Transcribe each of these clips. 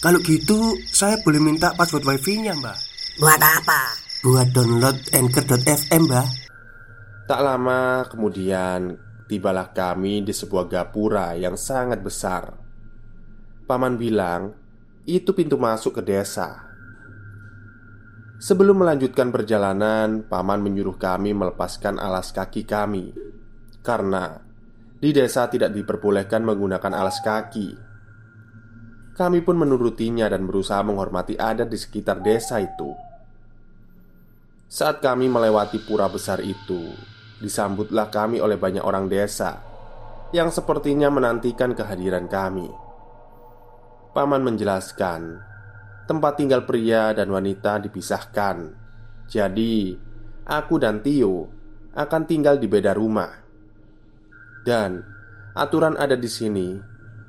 Kalau gitu, saya boleh minta password wifi-nya, Mbak. Buat apa? Buat download Anchor.fm, Mbak. Tak lama kemudian tibalah kami di sebuah gapura yang sangat besar. Paman bilang, itu pintu masuk ke desa. Sebelum melanjutkan perjalanan, paman menyuruh kami melepaskan alas kaki kami karena di desa tidak diperbolehkan menggunakan alas kaki. Kami pun menurutinya dan berusaha menghormati adat di sekitar desa itu. Saat kami melewati pura besar itu, disambutlah kami oleh banyak orang desa yang sepertinya menantikan kehadiran kami. Paman menjelaskan, tempat tinggal pria dan wanita dipisahkan. Jadi, aku dan Tio akan tinggal di beda rumah. Dan aturan ada di sini,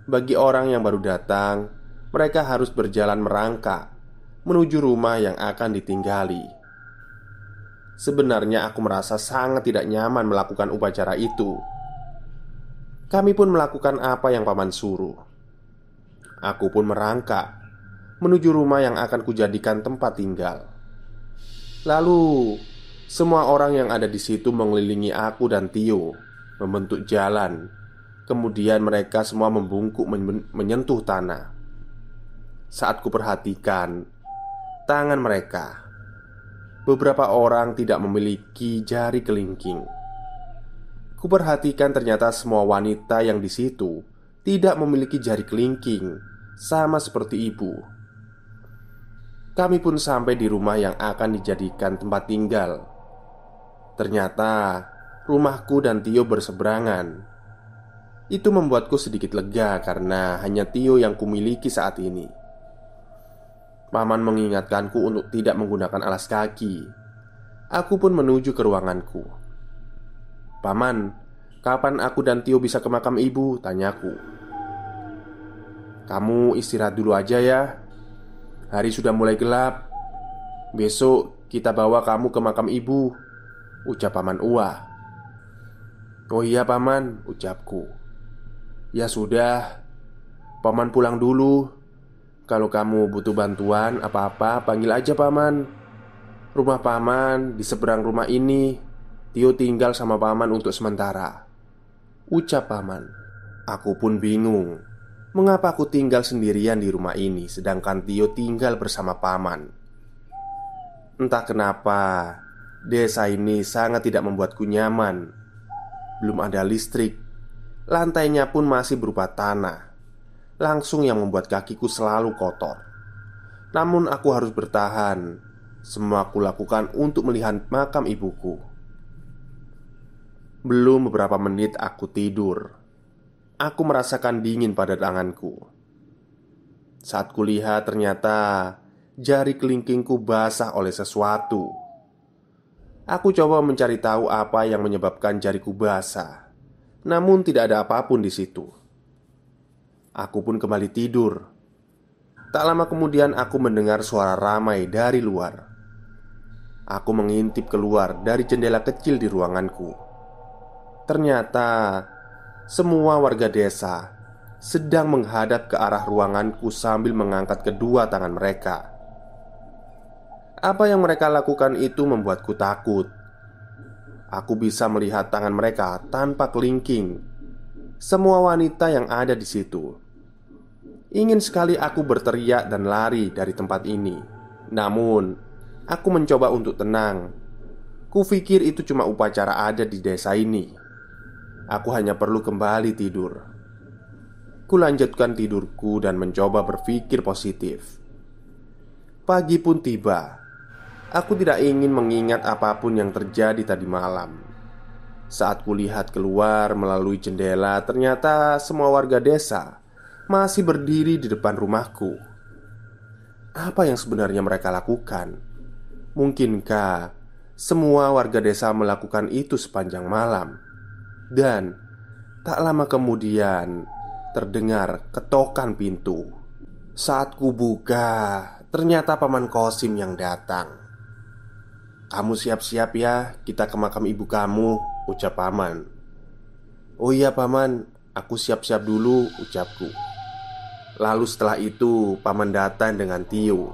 bagi orang yang baru datang, mereka harus berjalan merangkak menuju rumah yang akan ditinggali. Sebenarnya aku merasa sangat tidak nyaman melakukan upacara itu. Kami pun melakukan apa yang paman suruh. Aku pun merangkak menuju rumah yang akan kujadikan tempat tinggal. Lalu, semua orang yang ada di situ mengelilingi aku dan Tio, membentuk jalan. Kemudian mereka semua membungkuk men menyentuh tanah. Saat kuperhatikan tangan mereka, beberapa orang tidak memiliki jari kelingking. Kuperhatikan ternyata semua wanita yang di situ tidak memiliki jari kelingking sama seperti ibu. Kami pun sampai di rumah yang akan dijadikan tempat tinggal. Ternyata rumahku dan Tio berseberangan. Itu membuatku sedikit lega karena hanya Tio yang kumiliki saat ini. Paman mengingatkanku untuk tidak menggunakan alas kaki. Aku pun menuju ke ruanganku. "Paman, kapan aku dan Tio bisa ke makam ibu?" tanyaku. Kamu istirahat dulu aja ya. Hari sudah mulai gelap. Besok kita bawa kamu ke makam ibu, ucap paman Ua. Oh iya paman, ucapku. Ya sudah, paman pulang dulu. Kalau kamu butuh bantuan apa-apa, panggil aja paman. Rumah paman di seberang rumah ini. Tio tinggal sama paman untuk sementara. Ucap paman. Aku pun bingung Mengapa aku tinggal sendirian di rumah ini sedangkan Tio tinggal bersama paman? Entah kenapa Desa ini sangat tidak membuatku nyaman Belum ada listrik Lantainya pun masih berupa tanah Langsung yang membuat kakiku selalu kotor Namun aku harus bertahan Semua aku lakukan untuk melihat makam ibuku Belum beberapa menit aku tidur Aku merasakan dingin pada tanganku. Saat kulihat ternyata jari kelingkingku basah oleh sesuatu. Aku coba mencari tahu apa yang menyebabkan jariku basah. Namun tidak ada apa pun di situ. Aku pun kembali tidur. Tak lama kemudian aku mendengar suara ramai dari luar. Aku mengintip keluar dari jendela kecil di ruanganku. Ternyata semua warga desa sedang menghadap ke arah ruanganku sambil mengangkat kedua tangan mereka. Apa yang mereka lakukan itu membuatku takut. Aku bisa melihat tangan mereka tanpa kelingking. Semua wanita yang ada di situ ingin sekali aku berteriak dan lari dari tempat ini. Namun, aku mencoba untuk tenang. Kupikir itu cuma upacara adat di desa ini. Aku hanya perlu kembali tidur. Kulanjutkan tidurku dan mencoba berpikir positif. Pagi pun tiba. Aku tidak ingin mengingat apa pun yang terjadi tadi malam. Saat kulihat keluar melalui jendela, ternyata semua warga desa masih berdiri di depan rumahku. Apa yang sebenarnya mereka lakukan? Mungkinkah semua warga desa melakukan itu sepanjang malam? Dan tak lama kemudian terdengar ketokan pintu. Saat kubuka, ternyata paman Kosim yang datang. "Kamu siap-siap ya, kita ke makam ibu kamu," ucap paman. "Oh iya, paman, aku siap-siap dulu," ucapku. Lalu setelah itu, paman datang dengan Tio.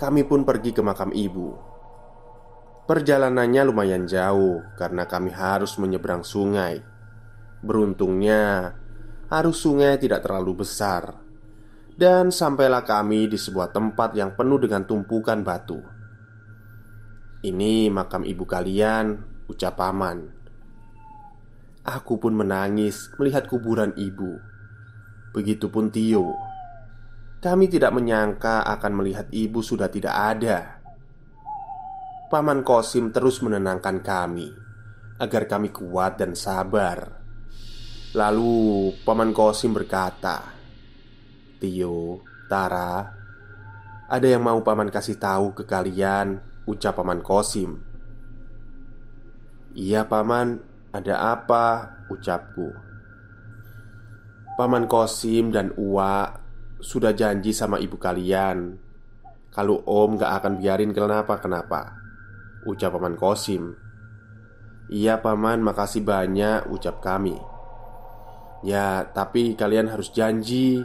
Kami pun pergi ke makam ibu. Perjalanannya lumayan jauh karena kami harus menyeberang sungai. Beruntungnya, arus sungai tidak terlalu besar, dan sampailah kami di sebuah tempat yang penuh dengan tumpukan batu. Ini makam ibu kalian, ucap paman. Aku pun menangis melihat kuburan ibu. Begitupun Tio. Kami tidak menyangka akan melihat ibu sudah tidak ada. Paman Kosim terus menenangkan kami agar kami kuat dan sabar. Lalu Paman Kosim berkata, "Tio, Tara, ada yang mau paman kasih tahu ke kalian Ucap Paman Kosim Iya Paman, ada apa? Ucapku Paman Kosim dan Uwa sudah janji sama ibu kalian. Kalau om gak akan biarin kenapa-kenapa Ucap Paman Kosim. Iya Paman, makasih banyak Ucap kami. Ya, tapi kalian harus janji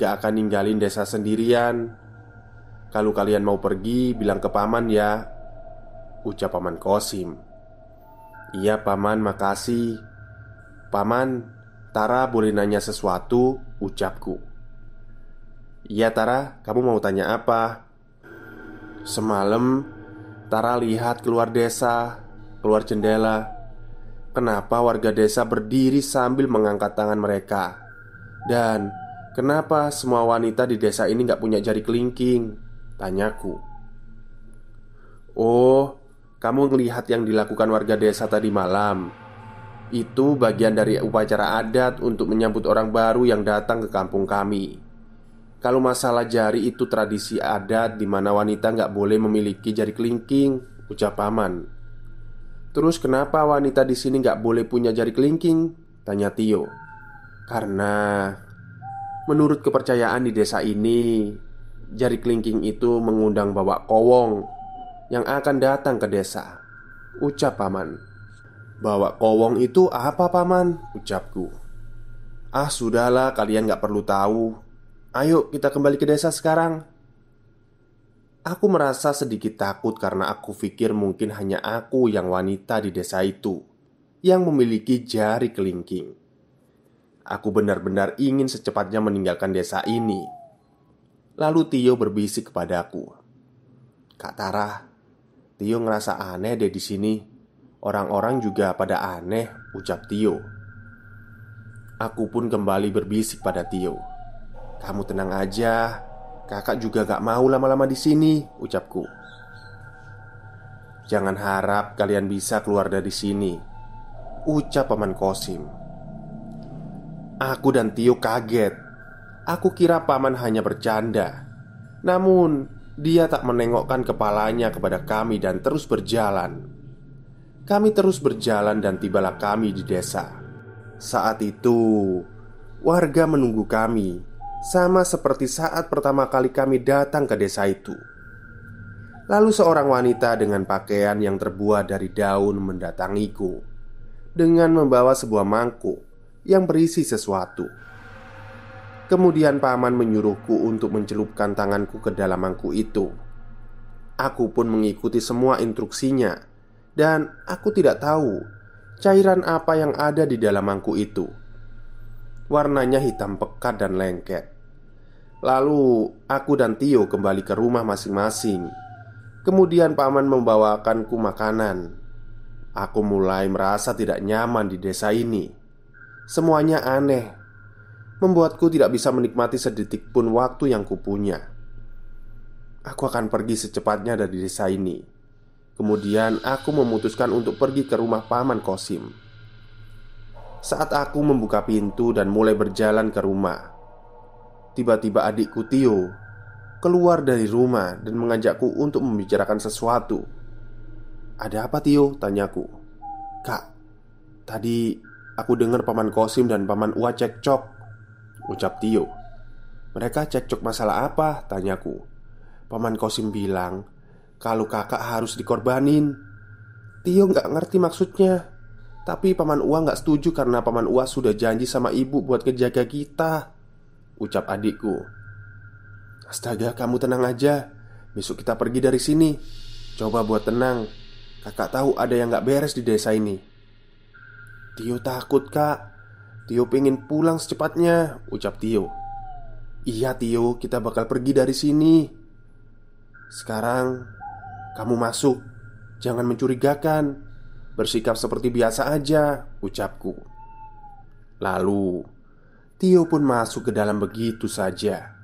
Gak akan ninggalin desa sendirian. Kalau kalian mau pergi, bilang ke paman ya Ucap paman Kosim. Iya paman, makasih. Paman, Tara boleh nanya sesuatu? Ucapku Iya Tara, kamu mau tanya apa? Semalam Tara lihat keluar desa Keluar jendela Kenapa warga desa berdiri sambil mengangkat tangan mereka Dan Kenapa semua wanita di desa ini gak punya jari kelingking? Tanyaku Oh, kamu ngelihat yang dilakukan warga desa tadi malam Itu bagian dari upacara adat untuk menyambut orang baru yang datang ke kampung kami. Kalau masalah jari itu tradisi adat di mana wanita nggak boleh memiliki jari kelingking Ucap paman. Terus kenapa wanita di sini nggak boleh punya jari kelingking? Tanya Tio. Karena Menurut kepercayaan di desa ini Jari kelingking itu mengundang bawa kowong Yang akan datang ke desa Ucap paman Bawa kowong itu apa paman? Ucapku. Ah sudahlah kalian gak perlu tahu. Ayo kita kembali ke desa sekarang. Aku merasa sedikit takut karena aku pikir mungkin hanya aku yang wanita di desa itu Yang memiliki jari kelingking. Aku benar-benar ingin secepatnya meninggalkan desa ini. Lalu Tio berbisik kepadaku, "Kak Tara, Tio ngerasa aneh deh di sini. Orang-orang juga pada aneh," ucap Tio. Aku pun kembali berbisik pada Tio. "Kamu tenang aja, kakak juga gak mau lama-lama di sini," ucapku. "Jangan harap kalian bisa keluar dari sini," ucap Paman Kosim. Aku dan Tio kaget Aku kira paman hanya bercanda Namun dia tak menengokkan kepalanya kepada kami dan terus berjalan Kami terus berjalan dan tibalah kami di desa. Saat itu Warga menunggu kami Sama seperti saat pertama kali kami datang ke desa itu. Lalu seorang wanita dengan pakaian yang terbuat dari daun mendatangiku Dengan membawa sebuah mangkuk yang berisi sesuatu. Kemudian paman menyuruhku untuk mencelupkan tanganku ke dalam mangkuk itu. Aku pun mengikuti semua instruksinya, dan aku tidak tahu cairan apa yang ada di dalam mangkuk itu. Warnanya hitam pekat dan lengket. Lalu aku dan Tio kembali ke rumah masing-masing. Kemudian paman membawakanku makanan. Aku mulai merasa tidak nyaman di desa ini. Semuanya aneh membuatku tidak bisa menikmati sedetik pun waktu yang kupunya. Aku akan pergi secepatnya dari desa ini. Kemudian aku memutuskan untuk pergi ke rumah paman Kosim. Saat aku membuka pintu dan mulai berjalan ke rumah, tiba-tiba adikku Tio keluar dari rumah dan mengajakku untuk membicarakan sesuatu. "Ada apa, Tio?" tanyaku. "Kak, tadi aku dengar paman Kosim dan paman Ua cekcok," ucap Tio. "Mereka cekcok masalah apa?" tanyaku. Paman Kosim bilang kalau kakak harus dikorbanin. Tio nggak ngerti maksudnya. Tapi Paman Ua nggak setuju karena Paman Ua sudah janji sama ibu buat ngejaga kita Ucap adikku. Astaga kamu tenang aja. Besok kita pergi dari sini. Coba buat tenang. Kakak tahu ada yang nggak beres di desa ini. Tio takut kak. Tio pengen pulang secepatnya Ucap Tio. Iya Tio kita bakal pergi dari sini. Sekarang Kamu masuk. Jangan mencurigakan. Bersikap seperti biasa aja Ucapku. Lalu Tio pun masuk ke dalam begitu saja.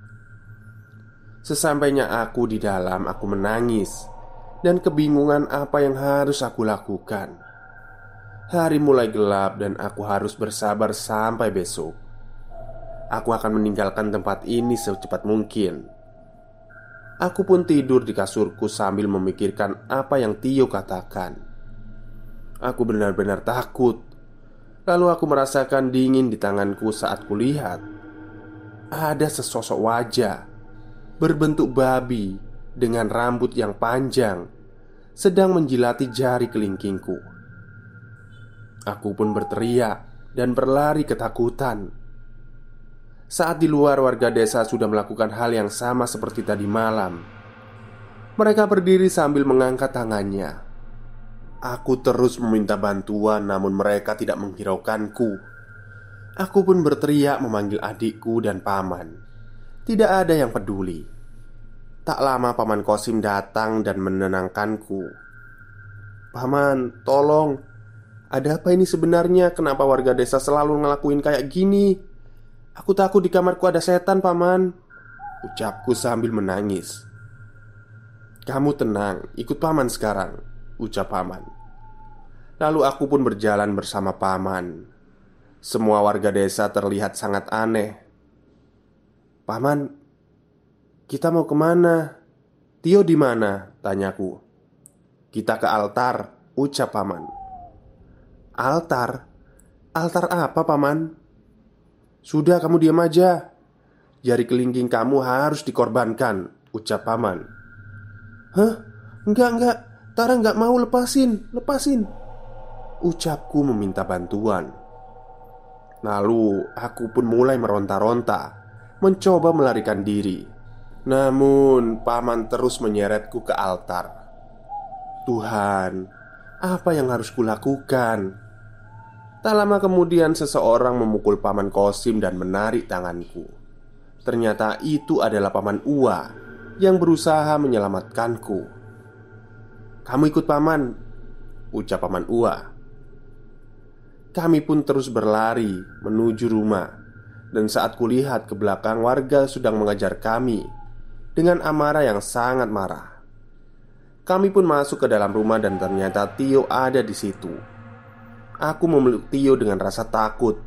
Sesampainya aku di dalam Aku menangis. Dan kebingungan apa yang harus aku lakukan. Hari mulai gelap dan aku harus bersabar sampai besok. Aku akan meninggalkan tempat ini secepat mungkin Aku pun tidur di kasurku sambil memikirkan apa yang Tio katakan Aku benar-benar takut. Lalu aku merasakan dingin di tanganku saat kulihat ada sesosok wajah berbentuk babi dengan rambut yang panjang sedang menjilati jari kelingkingku. Aku pun berteriak dan berlari ketakutan. Saat di luar warga desa sudah melakukan hal yang sama seperti tadi malam. Mereka berdiri sambil mengangkat tangannya Aku terus meminta bantuan, namun mereka tidak menghiraukanku. Aku pun berteriak memanggil adikku dan paman. Tidak ada yang peduli. Tak lama paman Kosim datang dan menenangkanku. "Paman, tolong. Ada apa ini sebenarnya? Kenapa warga desa selalu ngelakuin kayak gini? Aku takut di kamarku ada setan, paman." Ucapku sambil menangis. "Kamu tenang, ikut paman sekarang," ucap paman. Lalu aku pun berjalan bersama paman. Semua warga desa terlihat sangat aneh. "Paman, kita mau ke mana? Tio di mana?" tanyaku. "Kita ke altar," ucap paman. "Altar? Altar apa, paman?" "Sudah, kamu diam aja. Jari kelingking kamu harus dikorbankan," ucap paman. "Hah? Enggak, enggak. Tara enggak mau lepasin, lepasin." Ucapku meminta bantuan Lalu aku pun mulai meronta-ronta Mencoba melarikan diri Namun paman terus menyeretku ke altar Tuhan Apa yang harus kulakukan? Tak lama kemudian seseorang memukul paman Kosim dan menarik tanganku. Ternyata itu adalah paman Ua Yang berusaha menyelamatkanku. Kamu ikut paman Ucap paman Ua. Kami pun terus berlari menuju rumah Dan saat kulihat ke belakang warga sedang mengajar kami Dengan amarah yang sangat marah. Kami pun masuk ke dalam rumah dan ternyata Tio ada di situ Aku memeluk Tio dengan rasa takut.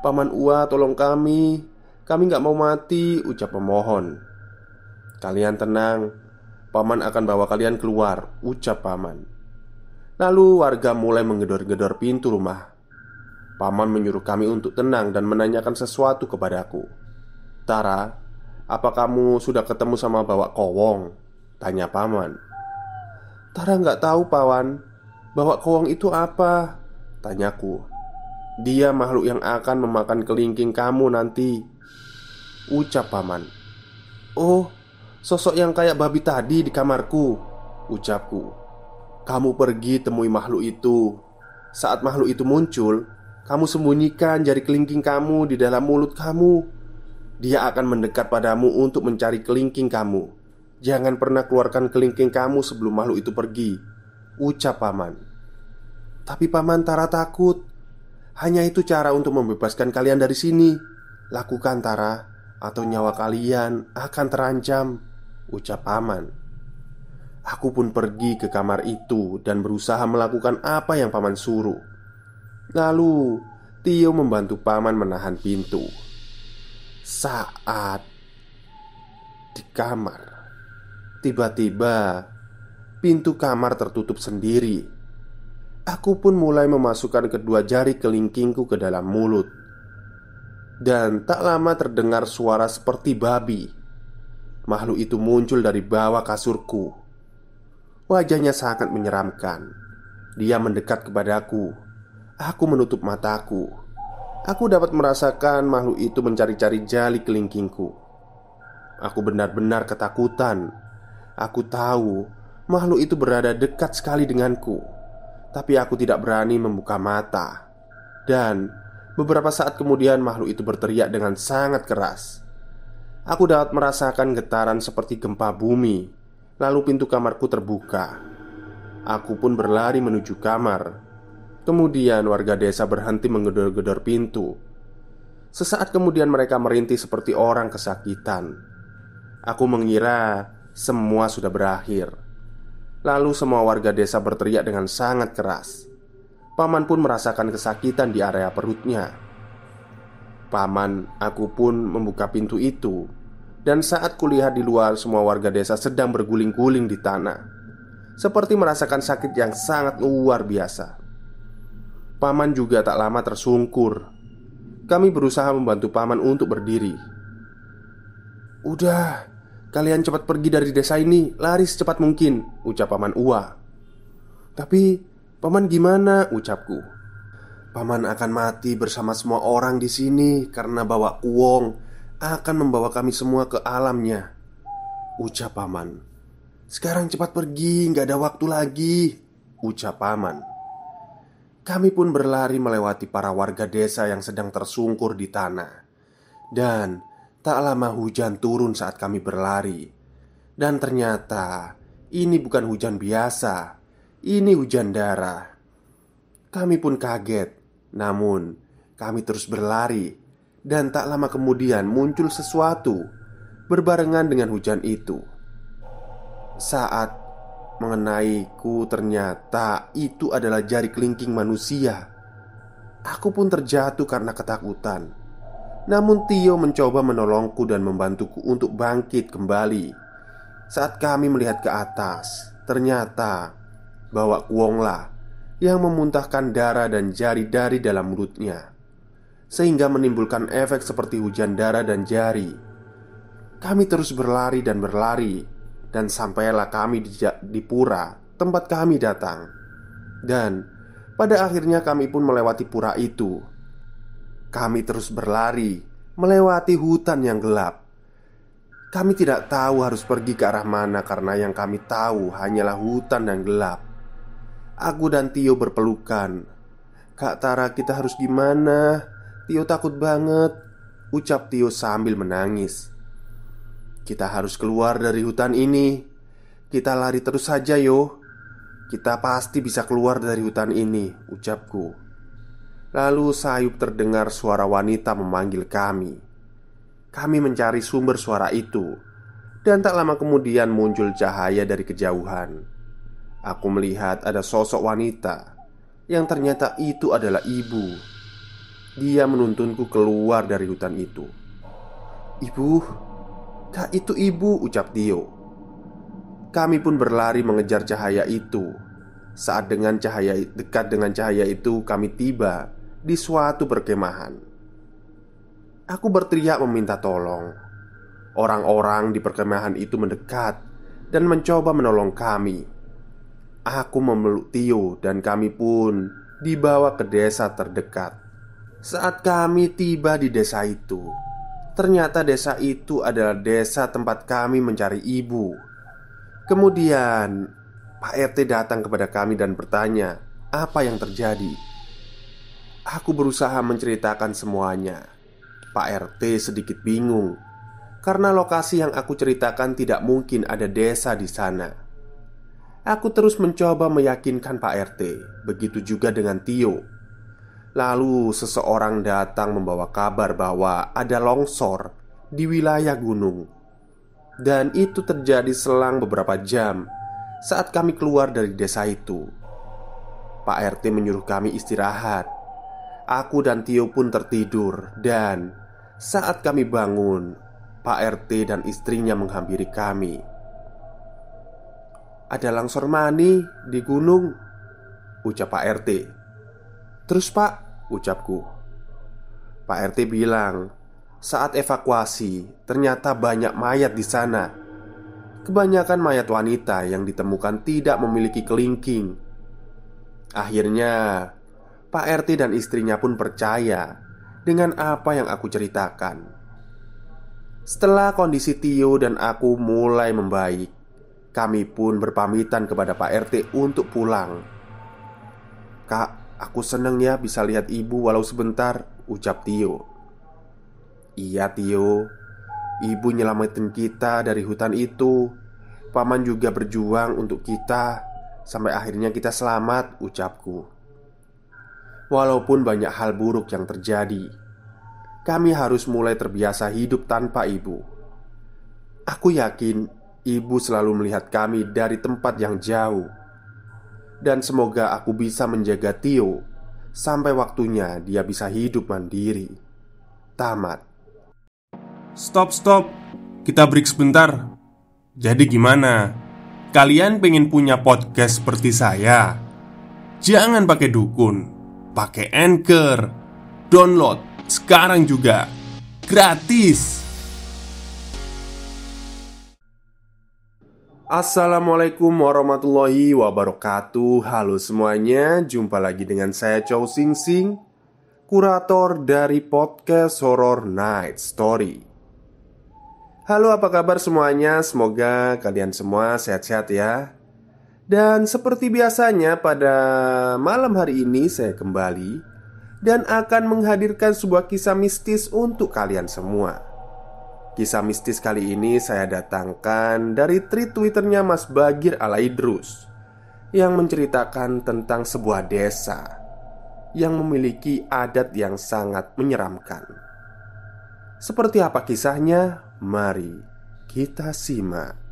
Paman Ua tolong kami. Kami gak mau mati Ucap pemohon. Kalian tenang Paman akan bawa kalian keluar Ucap paman. Lalu warga mulai menggedor-gedor pintu rumah. Paman menyuruh kami untuk tenang dan menanyakan sesuatu kepadaku. Tara, apa kamu sudah ketemu sama bawa kowong? Tanya paman. Tara nggak tahu pawan. Bawa kowong itu apa? Tanyaku Dia makhluk yang akan memakan kelingking kamu nanti Ucap paman Oh, sosok yang kayak babi tadi di kamarku Ucapku Kamu pergi temui makhluk itu Saat makhluk itu muncul kamu sembunyikan jari kelingking kamu di dalam mulut kamu. Dia akan mendekat padamu untuk mencari kelingking kamu. Jangan pernah keluarkan kelingking kamu sebelum makhluk itu pergi. Ucap paman. Tapi paman Tara takut. Hanya itu cara untuk membebaskan kalian dari sini. Lakukan Tara, atau nyawa kalian akan terancam. Ucap paman. Aku pun pergi ke kamar itu dan berusaha melakukan apa yang paman suruh. Lalu Tio membantu paman menahan pintu. Saat di kamar. Tiba-tiba pintu kamar tertutup sendiri. Aku pun mulai memasukkan kedua jari kelingkingku ke dalam mulut. Dan tak lama terdengar suara seperti babi. Makhluk itu muncul dari bawah kasurku. Wajahnya sangat menyeramkan. Dia mendekat kepadaku. Aku menutup mataku. Aku dapat merasakan makhluk itu mencari-cari jali kelingkingku. Aku benar-benar ketakutan. Aku tahu makhluk itu berada dekat sekali denganku, tapi aku tidak berani membuka mata. Dan beberapa saat kemudian, makhluk itu berteriak dengan sangat keras. Aku dapat merasakan getaran seperti gempa bumi. Lalu pintu kamarku terbuka. Aku pun berlari menuju kamar. Kemudian warga desa berhenti menggedor-gedor pintu. Sesaat kemudian mereka merintih seperti orang kesakitan. Aku mengira semua sudah berakhir. Lalu semua warga desa berteriak dengan sangat keras. Paman pun merasakan kesakitan di area perutnya. Paman, aku pun membuka pintu itu, dan saat kulihat di luar, semua warga desa sedang berguling-guling di tanah, seperti merasakan sakit yang sangat luar biasa. Paman juga tak lama tersungkur. Kami berusaha membantu paman untuk berdiri. "Udah, Kalian cepat pergi dari desa ini. Lari secepat mungkin Ucap Paman Ua Tapi Paman gimana? Ucapku. Paman akan mati bersama semua orang di sini Karena bawa uang. Akan membawa kami semua ke alamnya Ucap Paman. Sekarang cepat pergi Nggak ada waktu lagi Ucap Paman. Kami pun berlari melewati para warga desa yang sedang tersungkur di tanah. Dan Tak lama hujan turun saat kami berlari, dan ternyata ini bukan hujan biasa. Ini hujan darah. Kami pun kaget, namun kami terus berlari, dan tak lama kemudian muncul sesuatu berbarengan dengan hujan itu. Saat mengenaiku, ternyata itu adalah jari kelingking manusia. Aku pun terjatuh karena ketakutan. Namun Tio mencoba menolongku dan membantuku untuk bangkit kembali. Saat kami melihat ke atas Ternyata Bawa Kuonglah Yang memuntahkan darah dan jari dari dalam mulutnya Sehingga menimbulkan efek seperti hujan darah dan jari. Kami terus berlari dan berlari Dan sampailah kami di, di pura Tempat kami datang. Dan pada akhirnya kami pun melewati pura itu kami terus berlari melewati hutan yang gelap. Kami tidak tahu harus pergi ke arah mana karena yang kami tahu hanyalah hutan dan gelap. Aku dan Tio berpelukan. Kak Tara, kita harus gimana? Tio takut banget, ucap Tio sambil menangis. Kita harus keluar dari hutan ini. Kita lari terus saja, yo. Kita pasti bisa keluar dari hutan ini, ucapku. Lalu sayup terdengar suara wanita memanggil kami. Kami mencari sumber suara itu, dan tak lama kemudian muncul cahaya dari kejauhan. Aku melihat ada sosok wanita yang ternyata itu adalah ibu. Dia menuntunku keluar dari hutan itu. "Ibu, kak, itu ibu," ucap Tio. Kami pun berlari mengejar cahaya itu. Saat dengan cahaya dekat dengan cahaya itu, kami tiba di suatu perkemahan. Aku berteriak meminta tolong. Orang-orang di perkemahan itu mendekat dan mencoba menolong kami. Aku memeluk Tio dan kami pun dibawa ke desa terdekat. Saat kami tiba di desa itu, ternyata desa itu adalah desa tempat kami mencari ibu. Kemudian, Pak RT datang kepada kami dan bertanya, "Apa yang terjadi?" Aku berusaha menceritakan semuanya. Pak RT sedikit bingung karena lokasi yang aku ceritakan tidak mungkin ada desa di sana. Aku terus mencoba meyakinkan Pak RT, begitu juga dengan Tio. Lalu seseorang datang membawa kabar bahwa ada longsor di wilayah gunung. Dan itu terjadi selang beberapa jam saat kami keluar dari desa itu. Pak RT menyuruh kami istirahat Aku dan Tio pun tertidur dan saat kami bangun Pak RT dan istrinya menghampiri kami. Ada langsor mani di gunung, ucap Pak RT. Terus, Pak, ucapku. Pak RT bilang, saat evakuasi ternyata banyak mayat di sana. Kebanyakan mayat wanita yang ditemukan tidak memiliki kelingking. Akhirnya, Pak RT dan istrinya pun percaya dengan apa yang aku ceritakan. Setelah kondisi Tio dan aku mulai membaik, kami pun berpamitan kepada Pak RT untuk pulang. "Kak, aku seneng ya bisa lihat ibu walau sebentar," ucap Tio. "Iya, Tio. Ibu nyelamatin kita dari hutan itu. Paman juga berjuang untuk kita sampai akhirnya kita selamat," ucapku. Walaupun banyak hal buruk yang terjadi, kami harus mulai terbiasa hidup tanpa ibu. Aku yakin ibu selalu melihat kami dari tempat yang jauh, dan semoga aku bisa menjaga Tio sampai waktunya dia bisa hidup mandiri. Tamat. Stop, stop. Kita break sebentar. Jadi gimana? Kalian pengen punya podcast seperti saya? Jangan pakai dukun, pakai anchor, download sekarang juga. Gratis. Assalamualaikum warahmatullahi wabarakatuh. Halo semuanya Jumpa lagi dengan saya Chow Sing Sing Kurator dari podcast Horror Night Story. Halo apa kabar semuanya? Semoga kalian semua sehat-sehat ya Dan seperti biasanya pada malam hari ini saya kembali dan akan menghadirkan sebuah kisah mistis untuk kalian semua. Kisah mistis kali ini saya datangkan dari tweet Twitternya Mas Bagir Alaidrus yang menceritakan tentang sebuah desa yang memiliki adat yang sangat menyeramkan. Seperti apa kisahnya? Mari kita simak.